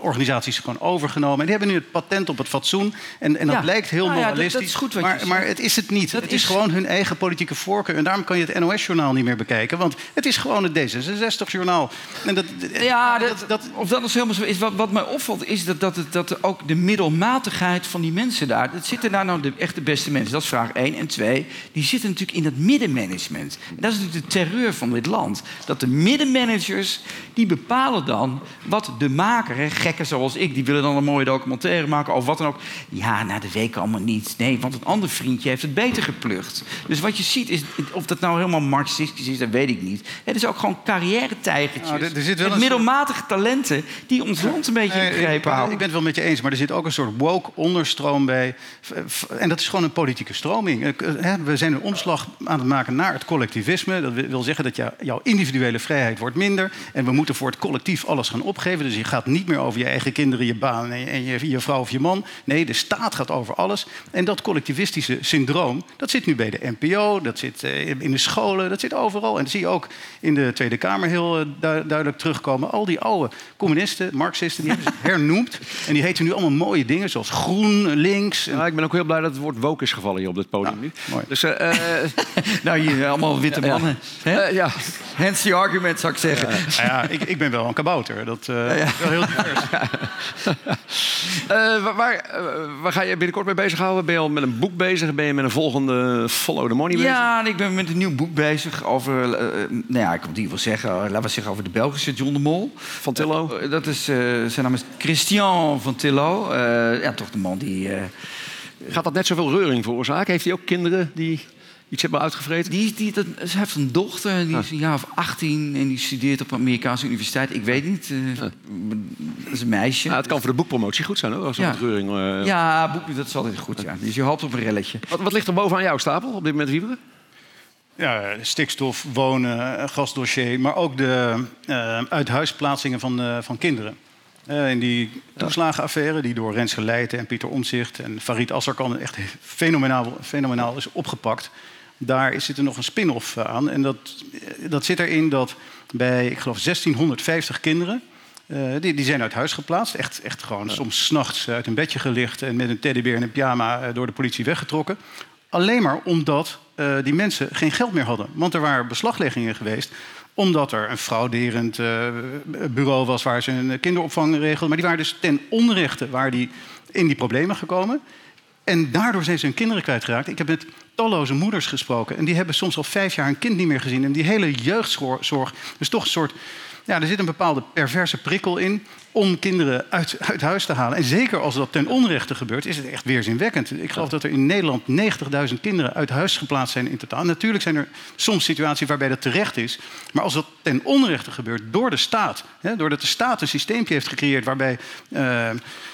organisaties gewoon overgenomen. En die hebben nu het patent op het fatsoen. En, en dat Ja. lijkt heel ja, dat- moralistisch. dat is goed wat je maar, maar het is het niet. Dat het is, is- gewoon hun eigen politieke voorkeur. En daarom kan je het NOS-journaal niet meer bekijken. Want het is gewoon het D66-journaal. En dat, Ja, dat, of dat is helemaal zo is. Wat, wat mij opvalt is dat, dat, het, dat ook de middelmatigheid van die mensen daar... Dat zitten daar nou de, echt de beste mensen? Dat is vraag één. En twee, die zitten natuurlijk in dat middenmanagement. En dat is natuurlijk de terreur van dit land. Dat de middenmanagers, die bepalen dan wat de maker... Hè, gekken zoals ik, die willen dan een mooie documentaire maken... of wat dan ook. Ja, nou, dat weet ik allemaal niet. Nee, want een ander vriendje heeft het beter geplucht. Dus wat je ziet, is, of dat nou helemaal marxistisch is, dat weet ik niet. Het is ook gewoon carrière-tijgertjes. Nou, er- zit wel Met een middelmatige talenten die ons land een beetje in greep ik, houden. ik ben het wel met je eens, maar er zit ook een soort woke onderstroom bij. En dat is gewoon een politieke stroming. Eh, hè, We zijn een omslag aan het maken naar het collectivisme. Dat wi- wil zeggen dat jou- jouw individuele vrijheid wordt minder. En we moeten voor het collectief alles gaan opgeven. Dus je gaat niet meer over je eigen kinderen, je baan en je, je, vrouw of je man. Nee, de staat gaat over alles. En dat collectivistische syndroom, dat zit nu bij de NPO, dat zit eh, in de scholen, dat zit overal. En dat zie je ook in de Tweede Kamer heel eh, du- duidelijk terugkomen. Al die oude communisten, marxisten, die hebben ze hernoemd. En die heten nu allemaal mooie dingen, zoals groen, links. En Ja, ik ben ook heel blij dat het woord woke is gevallen hier op dit podium nu. mooi. Dus eh, Nou, hier allemaal witte Ja, ja. mannen. Hè? eh, ja. Hence the argument, zou ik zeggen. Nou ja, ik, ik ben wel een kabouter. Dat eh, is wel heel divers. Eh, waar, waar, eh, ga je binnenkort mee bezighouden? Ben je al met een boek bezig? Ben je met een volgende Follow the Money bezig? Ja, ik ben met een nieuw boek bezig over, eh, nou ja, ik wil die wel zeggen, eh, laten we zeggen over de Belgische John de Mol. Van Tillo? Eh, dat is, eh, zijn naam is Christian van Tillo. Eh, ja, toch de man die... eh, Gaat dat net zoveel reuring veroorzaken? Heeft hij ook kinderen die iets hebben uitgevreten? Die, die, dat, ze heeft een dochter, die is een jaar of 18 en die studeert op een Amerikaanse universiteit. Ik weet niet, eh, dat is een meisje. Ja, het kan voor de boekpromotie goed zijn hoor, als Ja. eh, Ja, boek, dat is altijd goed, ja. Dus je hoopt op een relletje. Wat, wat ligt er bovenaan jouw stapel op dit moment, Wieberen? Ja, stikstof, wonen, eh, gasdossier, maar ook de eh uithuisplaatsingen van, eh, van kinderen. Eh, in die toeslagenaffaire die door Rens Geleijten en Pieter Omzicht en Farid Asserkan echt fenomenaal, fenomenaal is opgepakt. Daar zit er nog een spin-off eh, aan. En dat, eh, dat zit erin dat bij, ik geloof, 1650 kinderen. eh, die, die zijn uit huis geplaatst. Echt, echt gewoon soms s'nachts uit een bedje gelicht en met een teddybeer en een pyjama door de politie weggetrokken. Alleen maar omdat die mensen geen geld meer hadden. Want er waren beslagleggingen geweest omdat er een frauderend bureau was waar ze een kinderopvang regelden. Maar die waren dus ten onrechte waar die in die problemen gekomen. En daardoor zijn ze hun kinderen kwijtgeraakt. Ik heb met talloze moeders gesproken. En die hebben soms al vijf jaar hun kind niet meer gezien. En die hele jeugdzorg is toch een soort... Ja, er zit een bepaalde perverse prikkel in kinderen uit, uit huis te halen. En zeker als dat ten onrechte gebeurt, is het echt weerzinwekkend. Ik geloof dat er in Nederland 90.000 kinderen uit huis geplaatst zijn in totaal. Natuurlijk zijn er soms situaties waarbij dat terecht is. Maar als dat ten onrechte gebeurt door de staat... Hè, doordat de staat een systeempje heeft gecreëerd... waarbij eh,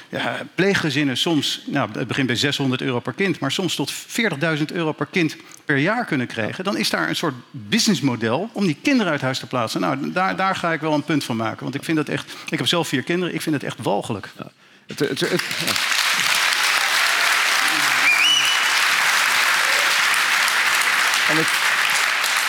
ja, pleeggezinnen soms... Nou, het begint bij 600 euro per kind... maar soms tot 40.000 euro per kind per jaar kunnen krijgen... dan is daar een soort businessmodel om die kinderen uit huis te plaatsen. Nou, daar, daar ga ik wel een punt van maken. Want ik vind dat echt... Ik heb zelf vier kinderen. Ik vind het echt walgelijk. Het, het, het- ja. En het,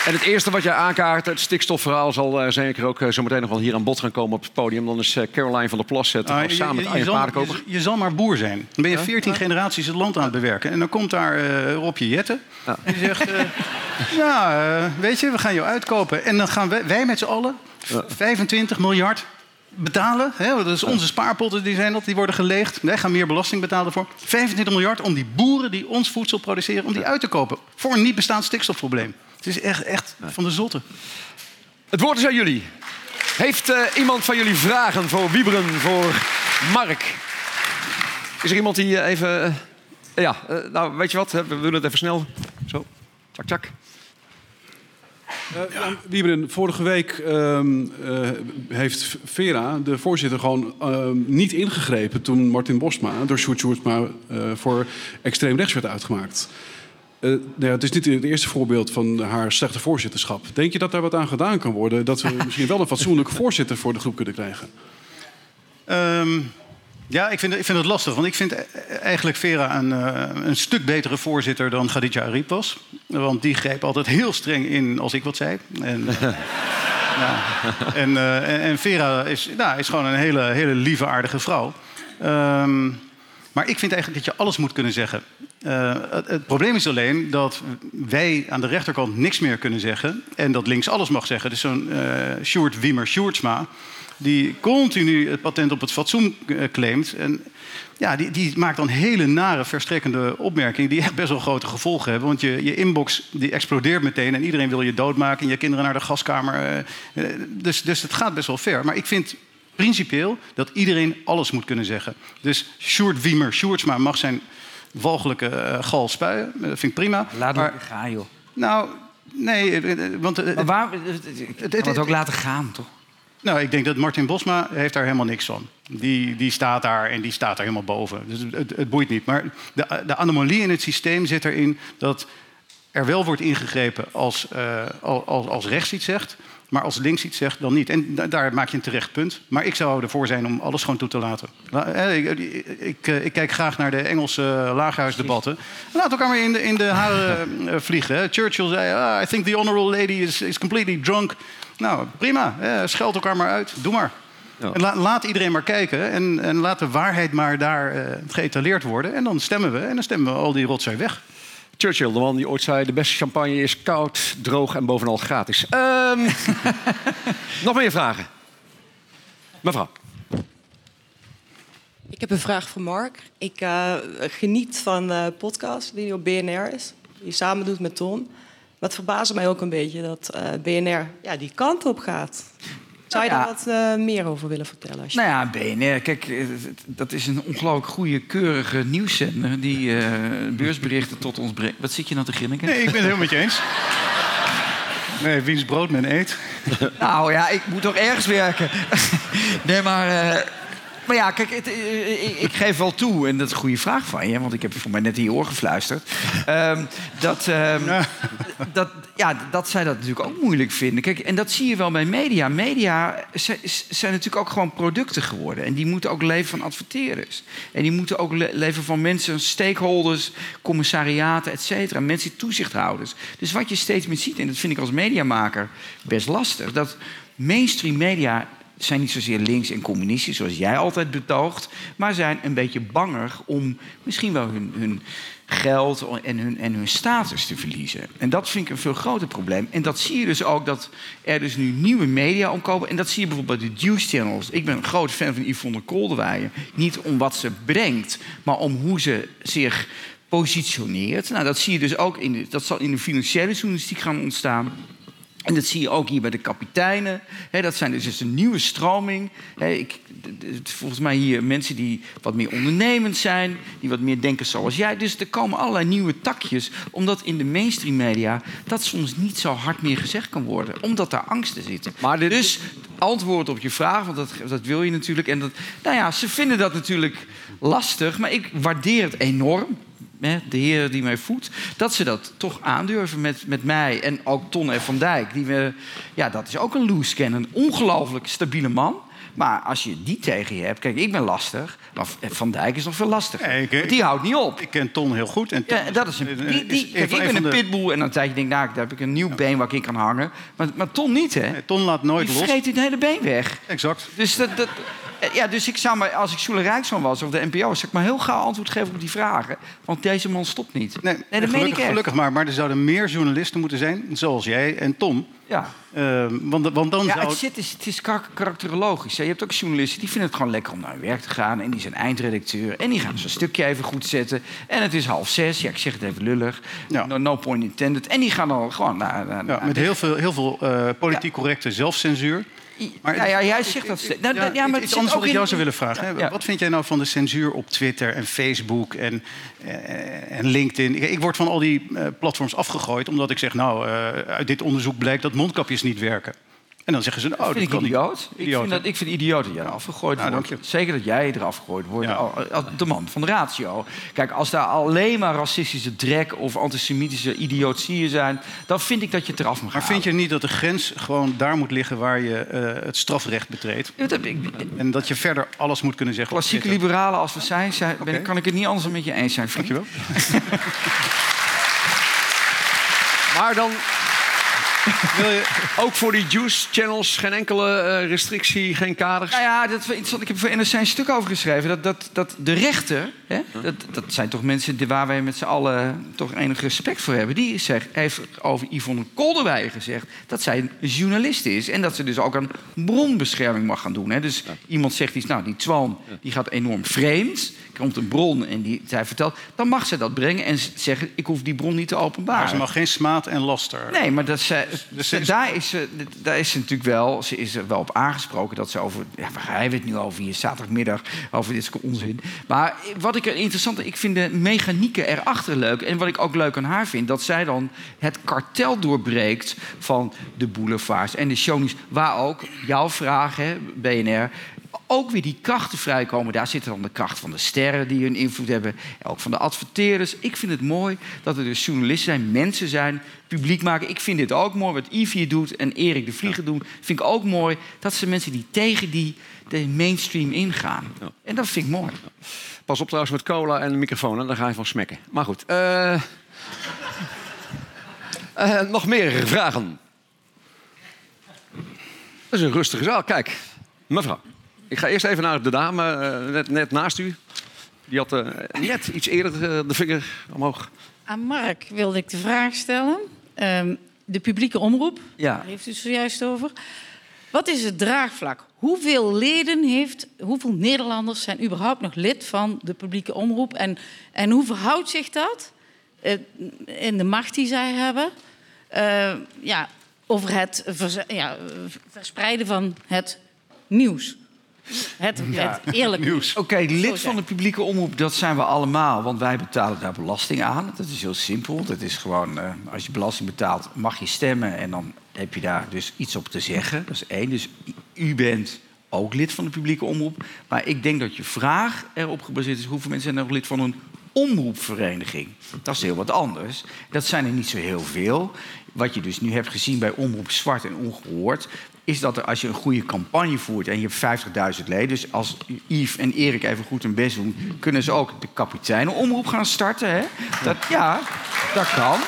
en het eerste wat jij aankaart, het stikstofverhaal, zal eh, zeker ook eh, zo meteen nog wel hier aan bod gaan komen op het podium. Dan is eh, Caroline van der Plas het Ah, samen met je, Arjen Paardenkoper. je, je zal maar boer zijn. Dan ben je 14 generaties het land aan het bewerken. En dan komt daar Robje. Ja. En die zegt... ja, weet je, we gaan jou uitkopen. En dan gaan wij, wij met z'n allen 25 miljard betalen. Hè, dat is onze spaarpotten, die, zijn dat, die worden geleegd. Wij gaan meer belasting betalen voor. 25 miljard om die boeren die ons voedsel produceren... om die uit te kopen voor een niet bestaand stikstofprobleem. Het is echt, echt van de zotte. Het woord is aan jullie. Heeft eh, iemand van jullie vragen voor Wieberen, voor Mark? Is er iemand die eh, even... eh, ja, nou weet je wat, we doen het even snel. Zo, tjak, tjak. Uh, Wieberen, vorige week ehm, eh, heeft Vera, de voorzitter, gewoon ehm, niet ingegrepen toen Martin Bosma door Sjoerd Sjoerdsma uh, voor extreem rechts werd uitgemaakt. nou ja, het is niet het eerste voorbeeld van haar slechte voorzitterschap. Denk je dat daar wat aan gedaan kan worden? Dat we misschien wel een fatsoenlijke voorzitter voor de groep kunnen krijgen? Um, ja, ik vind, ik vind het lastig. Want ik vind eigenlijk Vera een, uh, een stuk betere voorzitter dan Khadija Arif was. Want die greep altijd heel streng in als ik wat zei. En, uh, ja. en, uh, en, Vera is, nou, is gewoon een hele, hele lieve, aardige vrouw. Um, maar ik vind eigenlijk dat je alles moet kunnen zeggen. Het, het, probleem is alleen dat wij aan de rechterkant niks meer kunnen zeggen. En dat links alles mag zeggen. Dus zo'n Sjoerd Wiemer Sjoerdsma die continu het patent op het fatsoen eh, claimt. En ja, die, die maakt dan hele nare, verstrekkende opmerkingen... die echt best wel grote gevolgen hebben. Want je, je inbox die explodeert meteen en iedereen wil je doodmaken... en je kinderen naar de gaskamer. Eh, eh, dus, dus het gaat best wel ver. Maar ik vind principieel dat iedereen alles moet kunnen zeggen. Dus Sjoerd Wiemer, Sjoerdsma mag zijn walgelijke uh, gal spuien. Dat vind ik prima. Laat maar, gaan, joh. Nou, nee, want... Maar waar, het, het, het ook laten gaan, toch? Nou, ik denk dat Martin Bosma heeft daar helemaal niks van. Die, die staat daar en die staat daar helemaal boven. Dus het, het boeit niet. Maar de, de anomalie in het systeem zit erin dat er wel wordt ingegrepen als, uh, als, als rechts iets zegt, maar als links iets zegt, dan niet. En daar maak je een terecht punt. Maar ik zou ervoor zijn om alles gewoon toe te laten. Ik, ik, eh, ik kijk graag naar de Engelse lagerhuisdebatten. Laat elkaar maar in de, in de haren eh, vliegen. Churchill zei, ah, I think the honorable lady is, is completely drunk. Nou, prima. Eh, scheld elkaar maar uit. Doe maar. Ja. En laat iedereen maar kijken. En, en laat de waarheid maar daar uh, geëtaleerd worden. En dan stemmen we. En dan stemmen we al die rotzooi weg. Churchill, de man die ooit zei... de beste champagne is koud, droog en bovenal gratis. Um, nog meer vragen? Mevrouw. Ik heb een vraag voor Mark. Ik uh, geniet van de podcast die op BNR is. Die je samen doet met Ton. Wat verbaast mij ook een beetje dat uh, BNR ja, die kant op gaat. Zou je daar wat uh, meer over willen vertellen? Nou ja, BNR, kijk, eh, dat is een ongelooflijk goede, keurige nieuwszender... die uh, beursberichten tot ons brengt. Wat zit je nou te grinniken? Nee, ik ben het helemaal met je eens. Nee, wiens brood men eet. nou ja, ik moet toch ergens werken. nee, maar... Maar ja, kijk, het, ik, ik, geef wel toe, en dat is een goede vraag van je, want ik heb voor mij net in je oor gefluisterd. Um, dat, um, dat, ja, dat zij dat natuurlijk ook moeilijk vinden. Kijk, en dat zie je wel bij media. Media zijn natuurlijk ook gewoon producten geworden. En die moeten ook leven van adverteerders. En die moeten ook leven van mensen, stakeholders, commissariaten, et cetera. Mensen, toezichthouders. Dus wat je steeds meer ziet, en dat vind ik als mediamaker best lastig, dat mainstream media zijn niet zozeer links en communistisch, zoals jij altijd betoogt, maar zijn een beetje banger om misschien wel hun, hun geld en hun, en hun status te verliezen. En dat vind ik een veel groter probleem. En dat zie je dus ook dat er dus nu nieuwe media omkomen. En dat zie je bijvoorbeeld bij de Juice Channels. Ik ben een groot fan van Yvonne Kolderweijer. Niet om wat ze brengt, maar om hoe ze zich positioneert. Nou, dat zie je dus ook in dat zal in de financiële journalistiek gaan ontstaan. En dat zie je ook hier bij de kapiteinen. dat zijn dus een nieuwe stroming. ik, volgens mij hier mensen die wat meer ondernemend zijn, die wat meer denken zoals jij. Dus er komen allerlei nieuwe takjes, omdat in de mainstream media dat soms niet zo hard meer gezegd kan worden, omdat daar angsten zitten. Maar Dus antwoord op je vraag, want dat, dat wil je natuurlijk. En dat, nou ja, ze vinden dat natuurlijk lastig, maar ik waardeer het enorm de heer die mij voedt, dat ze dat toch aandurven met, met mij en ook Ton en Van Dijk. Die we, ja, dat is ook een loose kennen, een ongelooflijk stabiele man. Maar als je die tegen je hebt, kijk, ik ben lastig, maar Van Dijk is nog veel lastiger. die houdt niet op. Ik ken Ton heel goed. En ja, dat is een, die, die, kijk, ik ben een pitbull en dan zeg je, denk, nou, daar heb ik een nieuw been waar ik in kan hangen. Maar, maar Ton niet, hè? Nee, ton laat nooit die los. Die vreet het hele been weg. Exact. Dus dat, dat, ja, dus ik zou maar, als ik Sjoele Rijksman was of de NPO, zou ik maar heel gauw antwoord geven op die vragen. Want deze man stopt niet. Nee, nee dat gelukkig, gelukkig maar. Maar er zouden meer journalisten moeten zijn, zoals jij en Tom. Ja. Uh, want, want dan ja, zou... het, zit, is, het is karakterologisch. Je hebt ook journalisten die vinden het gewoon lekker om naar hun werk te gaan. En die zijn eindredacteur. En die gaan zo'n stukje even goed zetten. En het is half zes. Ja, ik zeg het even lullig. Ja. No, no, point intended. En die gaan dan gewoon naar... naar ja, met heel veel, heel veel uh, politiek correcte zelfcensuur. Maar ja, ja, jij zegt dat. Nou, Ja, ja, maar het anders wat ik in- jou zou willen vragen. Ja. Wat vind jij nou van de censuur op Twitter en Facebook en, eh, en LinkedIn? Ik, ik word van al die eh, platforms afgegooid omdat ik zeg... nou, eh, uit dit onderzoek blijkt dat mondkapjes niet werken. En dan zeggen ze, oh, dat, vind ik idioot. Ik Idioot, vind, dat, ik vind idioot dat jij eraf gegooid Nou, wordt. je. Zeker dat jij eraf gegooid wordt. Ja. Als De man van de ratio. Kijk, als daar alleen maar racistische drek of antisemitische idiotieën zijn... dan vind ik dat je het eraf mag Maar vind je niet dat de grens gewoon daar moet liggen waar je eh, het strafrecht betreedt? Dat, ik, En dat je verder alles moet kunnen zeggen? klassieke liberalen als we zijn, zijn ben, kan ik het niet anders dan met je eens zijn. vriend. Dankjewel. Maar dan Wil je, ook voor die juice channels geen enkele eh, restrictie, geen kaders. Nou ja, dat. Ik heb voor NRC een stuk over geschreven. Dat, dat, dat de rechter, hè, dat, dat zijn toch mensen die- waar wij met z'n allen toch enig respect voor hebben. Die zegt, heeft over Yvonne Kolderwij gezegd dat zij een journalist is. En dat ze dus ook aan bronbescherming mag gaan doen. Hè. Dus iemand zegt iets, nou die Twan die gaat enorm vreemd. Komt een bron en die, zij vertelt, dan mag ze dat brengen en zeggen, ik hoef die bron niet te openbaren. maar ze mag geen smaad en laster. Nee, maar dat ze, dus ze- is- daar, is ze, daar is ze natuurlijk wel, ze is wel op aangesproken dat ze over, ja, waar hebben we het nu over hier zaterdagmiddag, over dit soort onzin. Maar wat ik er interessant, ik vind de mechanieken erachter leuk. En wat ik ook leuk aan haar vind, dat zij dan het kartel doorbreekt van de boulevards en de shownieuws, waar ook jouw vraag, BNR, ook weer die krachten vrijkomen. Daar zitten dan de kracht van de sterren die hun invloed hebben. Ook van de adverteerders. Ik vind het mooi dat er dus journalisten zijn, mensen zijn, publiek maken. Ik vind dit ook mooi wat Yves hier doet en Erik de Vlieger doen. Vind ik ook mooi. Dat zijn mensen die tegen die de mainstream ingaan. En dat vind ik mooi. Pas op trouwens met cola en de microfoon, dan ga je van smekken. Maar goed. eh, eh, nog meer vragen? Dat is een rustige zaal. Kijk, mevrouw. Ik ga eerst even naar de dame eh, net, net naast u. Die had eh, net iets eerder eh, de vinger omhoog. Aan Mark wilde ik de vraag stellen. Ehm, de publieke omroep, Ja. daar heeft u het zojuist over. Wat is het draagvlak? Hoeveel leden heeft, hoeveel Nederlanders zijn überhaupt nog lid van de publieke omroep? En, en hoe verhoudt zich dat in de macht die zij hebben? ja, over het ja, verspreiden van het nieuws. Het, Ja. het eerlijke Nieuws. Oké, lid van de publieke omroep, dat zijn we allemaal. Want wij betalen daar belasting aan. Dat is heel simpel. Dat is gewoon, eh, als je belasting betaalt, mag je stemmen. En dan heb je daar dus iets op te zeggen. Dat is één. Dus u bent ook lid van de publieke omroep. Maar ik denk dat je vraag erop gebaseerd is... hoeveel mensen zijn er nog lid van een omroepvereniging? Dat is heel wat anders. Dat zijn er niet zo heel veel. Wat je dus nu hebt gezien bij Omroep Zwart en Ongehoord... is dat er, als je een goede campagne voert en je hebt 50.000 leden... dus als Yves en Erik even goed hun best doen... kunnen ze ook de kapiteinenomroep gaan starten. Hè? Dat, ja, dat kan.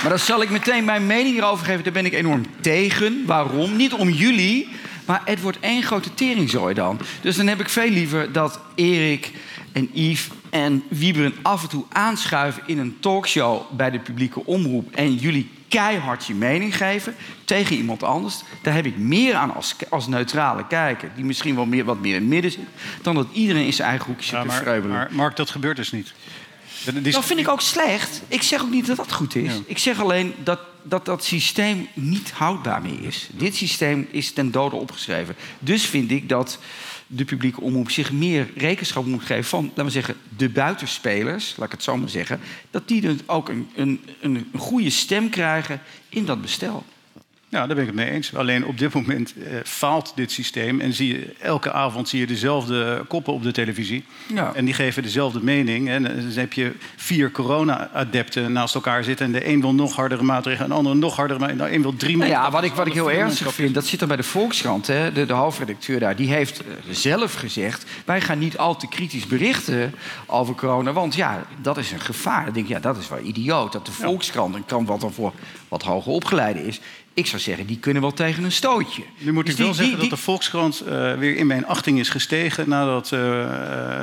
Maar dan zal ik meteen mijn mening hierover geven. Daar ben ik enorm tegen. Waarom? Niet om jullie, maar het wordt één grote teringzooi dan. Dus dan heb ik veel liever dat Erik en Yves en Wieberen af en toe aanschuiven in een talkshow bij de publieke omroep. En jullie keihard je mening geven tegen iemand anders. Daar heb ik meer aan als, als neutrale kijker, die misschien wel meer, wat meer in het midden zit, dan dat iedereen in zijn eigen hoekje zit Ja, te maar, vreubelen. maar Mark, dat gebeurt dus niet. Dat vind ik ook slecht. Ik zeg ook niet dat dat goed is. Ik zeg alleen dat, dat dat systeem niet houdbaar meer is. Dit systeem is ten dode opgeschreven. Dus vind ik dat de publieke omroep zich meer rekenschap moet geven van, laten we zeggen, de buitenspelers, laat ik het zo maar zeggen, dat die dus ook een, een, een goede stem krijgen in dat bestel. Ja, daar ben ik het mee eens. Alleen op dit moment eh, faalt dit systeem. En zie je, elke avond zie je dezelfde koppen op de televisie. Ja. En die geven dezelfde mening. En dan heb je vier corona-adepten naast elkaar zitten. En de een wil nog hardere maatregelen, en de ander nog hardere maatregelen. De een wil drie Nou ja, maanden- wat ik, wat ik heel ernstig vind, dat zit er bij de Volkskrant. Hè? De, de hoofdredacteur daar, die heeft eh, zelf gezegd... wij gaan niet al te kritisch berichten over corona. Want ja, dat is een gevaar. Dan denk ik, ja, dat is wel idioot. Dat de Volkskrant, een krant wat dan voor wat hoger opgeleide is... ik zou zeggen, die kunnen wel tegen een stootje. Nu moet Dus ik wel zeggen die- dat de Volkskrant eh, weer in mijn achting is gestegen... nadat eh,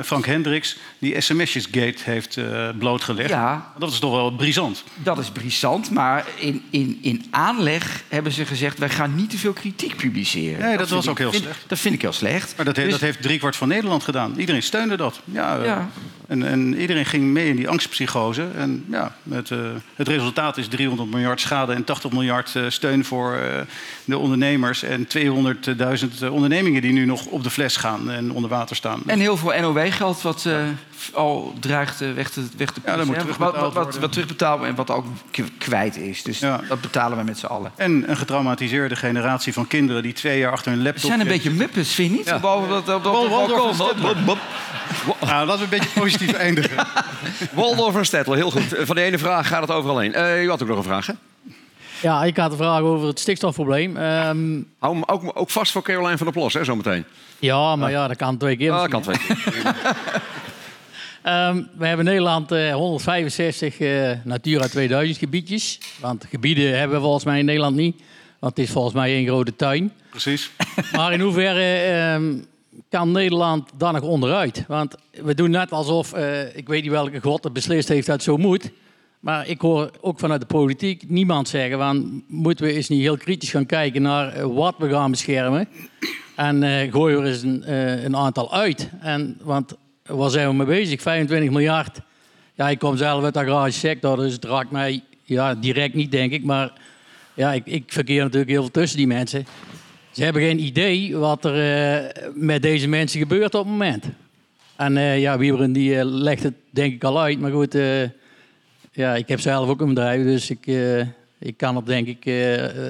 Frank Hendricks die sms'jes-gate heeft eh, blootgelegd. Ja. Dat is toch wel brisant. Dat is brisant, maar in, in, in aanleg hebben ze gezegd... wij gaan niet te veel kritiek publiceren. Nee, dat was ook heel vind- slecht. Dat vind ik heel slecht. Maar dat, he- Dus- dat heeft driekwart van Nederland gedaan. Iedereen steunde dat. Ja, eh, Ja. En, en iedereen ging mee in die angstpsychose. En ja, het, eh, het resultaat is 300 miljard schade en 80 miljard eh, steun voor eh, de ondernemers en 200.000 ondernemingen die nu nog op de fles gaan en onder water staan. En heel veel NOW-geld wat al dreigt weg te, weg te Ja, dat moet terugbetaald wat, wat, wat, wat terugbetaald en wat ook kwijt is. Dus Ja. dat betalen we met z'n allen. En een getraumatiseerde generatie van kinderen die twee jaar achter hun We laptop... zijn een beetje muppets, vind je niet? Behalve dat, dat, dat, en Stettler. Nou, laten we een beetje positief eindigen. Waldorf en Stettler, heel goed. Van de ene vraag gaat het overal heen. Eh, u had ook nog een vraag, hè? Ja, ik had een vraag over het stikstofprobleem. Ehm, Hou hem ook, ook vast voor Caroline van der Plos, hè, zometeen. ja, maar ja, dat kan twee keer. Ah, dat kan twee keer. Ehm, we hebben in Nederland eh, 165 eh, Natura 2000 gebiedjes. Want gebieden hebben we volgens mij in Nederland niet. Want het is volgens mij één grote tuin. Precies. Maar in hoeverre ehm, kan Nederland daar nog onderuit? Want we doen net alsof, eh, ik weet niet welke god het beslist heeft dat zo moet. Maar ik hoor ook vanuit de politiek niemand zeggen van... moeten we eens niet heel kritisch gaan kijken naar eh, wat we gaan beschermen. En eh, gooien we er eens een, een aantal uit. En, want waar zijn we mee bezig? 25 miljard. Ja, ik kom zelf uit de agrarische sector, dus het raakt mij ja, direct niet, denk ik. Maar ja, ik, ik verkeer natuurlijk heel veel tussen die mensen. Ze hebben geen idee wat er eh, met deze mensen gebeurt op het moment. En eh, ja, Wieberen die eh, legt het denk ik al uit. Maar goed, ja, ik heb zelf ook een bedrijf, dus ik, ik kan het denk ik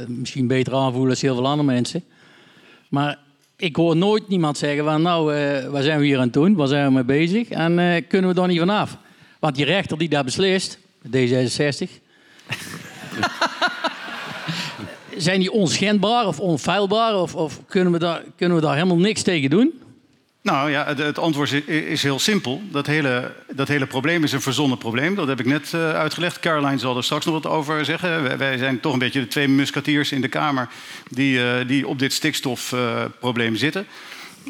misschien beter aanvoelen als heel veel andere mensen. Maar ik hoor nooit niemand zeggen van nou, waar zijn we hier aan het doen? Waar zijn we mee bezig? En kunnen we daar niet vanaf? Want die rechter die daar beslist, D66... zijn die onschendbaar of onfeilbaar? Of, of kunnen, we daar, kunnen we daar helemaal niks tegen doen? Nou ja, het, antwoord is, heel simpel. Dat hele, dat hele probleem is een verzonnen probleem. Dat heb ik net eh, uitgelegd. Caroline zal er straks nog wat over zeggen. Wij, zijn toch een beetje de twee musketiers in de Kamer... die, eh, die op dit stikstofprobleem zitten.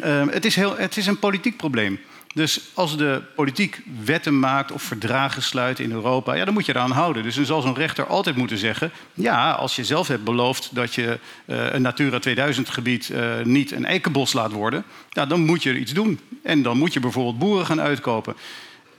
Eh, het, is heel, het is een politiek probleem. Dus als de politiek wetten maakt of verdragen sluit in Europa, ja, dan moet je eraan houden. Dus dan zal zo'n rechter altijd moeten zeggen: ja, als je zelf hebt beloofd dat je eh, een Natura 2000 gebied eh, niet een eikenbos laat worden, ja, dan moet je er iets doen. En dan moet je bijvoorbeeld boeren gaan uitkopen.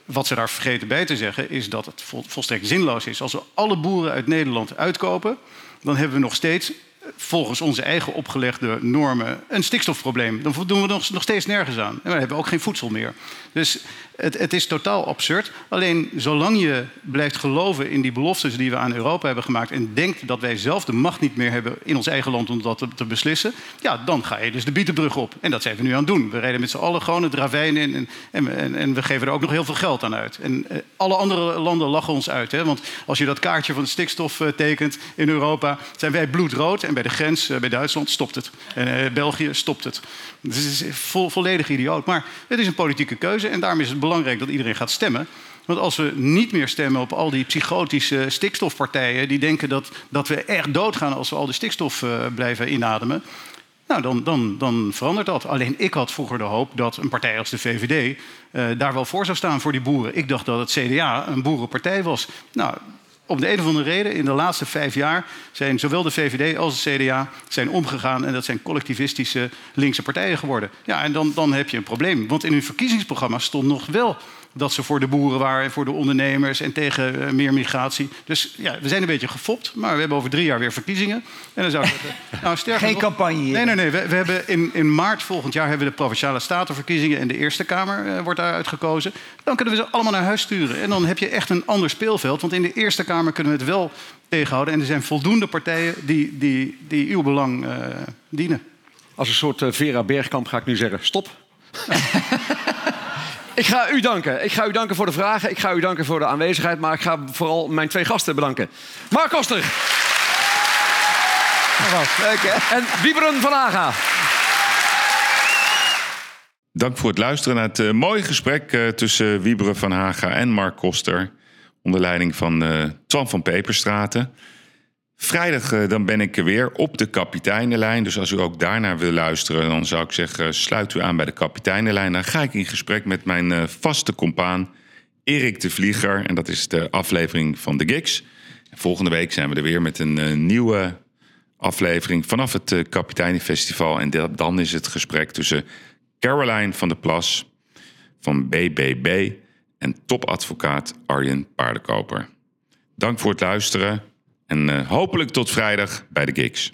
Wat ze daar vergeten bij te zeggen is dat het vol- volstrekt zinloos is. Als we alle boeren uit Nederland uitkopen, dan hebben we nog steeds volgens onze eigen opgelegde normen een stikstofprobleem. Dan doen we nog, steeds nergens aan. En dan hebben we ook geen voedsel meer. Dus het, het is totaal absurd. Alleen zolang je blijft geloven in die beloftes die we aan Europa hebben gemaakt... en denkt dat wij zelf de macht niet meer hebben in ons eigen land om dat te, beslissen... ja, dan ga je dus de bietenbrug op. En dat zijn we nu aan het doen. We rijden met z'n allen gewoon het ravijn in... en, en, en, we geven er ook nog heel veel geld aan uit. En eh, alle andere landen lachen ons uit. Hè? Want als je dat kaartje van de stikstof eh, tekent in Europa... zijn wij bloedrood en bij de grens, eh, bij Duitsland, stopt het. En eh, België stopt het. Dus het is vo- volledig idioot. Maar het is een politieke keuze en daarom is het belangrijk dat iedereen gaat stemmen. Want als we niet meer stemmen op al die psychotische stikstofpartijen... die denken dat, dat we echt doodgaan als we al die stikstof eh, blijven inademen... Nou, dan, dan, dan verandert dat. Alleen ik had vroeger de hoop dat een partij als de VVD eh, daar wel voor zou staan voor die boeren. Ik dacht dat het CDA een boerenpartij was. Nou, om de een of andere reden, in de laatste vijf jaar zijn zowel de VVD als het CDA zijn omgegaan en dat zijn collectivistische linkse partijen geworden. Ja, en dan, dan heb je een probleem. Want in hun verkiezingsprogramma stond nog wel dat ze voor de boeren waren en voor de ondernemers en tegen eh, meer migratie. Dus ja, we zijn een beetje gefopt, maar we hebben over drie jaar weer verkiezingen. En dan zou ik zeggen, nou, sterker Geen nog- campagne. Nee, nee, nee. We, we hebben in, in maart volgend jaar hebben we de provinciale statenverkiezingen en de Eerste Kamer eh, wordt daaruit gekozen. Dan kunnen we ze allemaal naar huis sturen. En dan heb je echt een ander speelveld. Want in de Eerste Kamer kunnen we het wel tegenhouden. En er zijn voldoende partijen die, die, die uw belang eh, dienen. Als een soort Vera Bergkamp ga ik nu zeggen, stop. ik ga u danken. Ik ga u danken voor de vragen. Ik ga u danken voor de aanwezigheid. Maar ik ga vooral mijn twee gasten bedanken. Mark Koster. Leuk, hè? En Wieberen van Haga. Dank voor het luisteren naar het eh, mooie gesprek eh, tussen Wieberen van Haga en Mark Koster. Onder leiding van eh Twan van Peperstraten. Vrijdag eh, dan ben ik er weer op de kapiteinenlijn. Dus als u ook daarnaar wil luisteren, dan zou ik zeggen: sluit u aan bij de kapiteinenlijn. Dan ga ik in gesprek met mijn eh, vaste compaan Erik de Vlieger. En dat is de aflevering van de Gigs. En volgende week zijn we er weer met een eh, nieuwe aflevering vanaf het eh, Kapiteinenfestival. En dan is het gesprek tussen Caroline van der Plas van BBB en topadvocaat Arjen Paardenkoper. Dank voor het luisteren en eh, hopelijk tot vrijdag bij de gigs.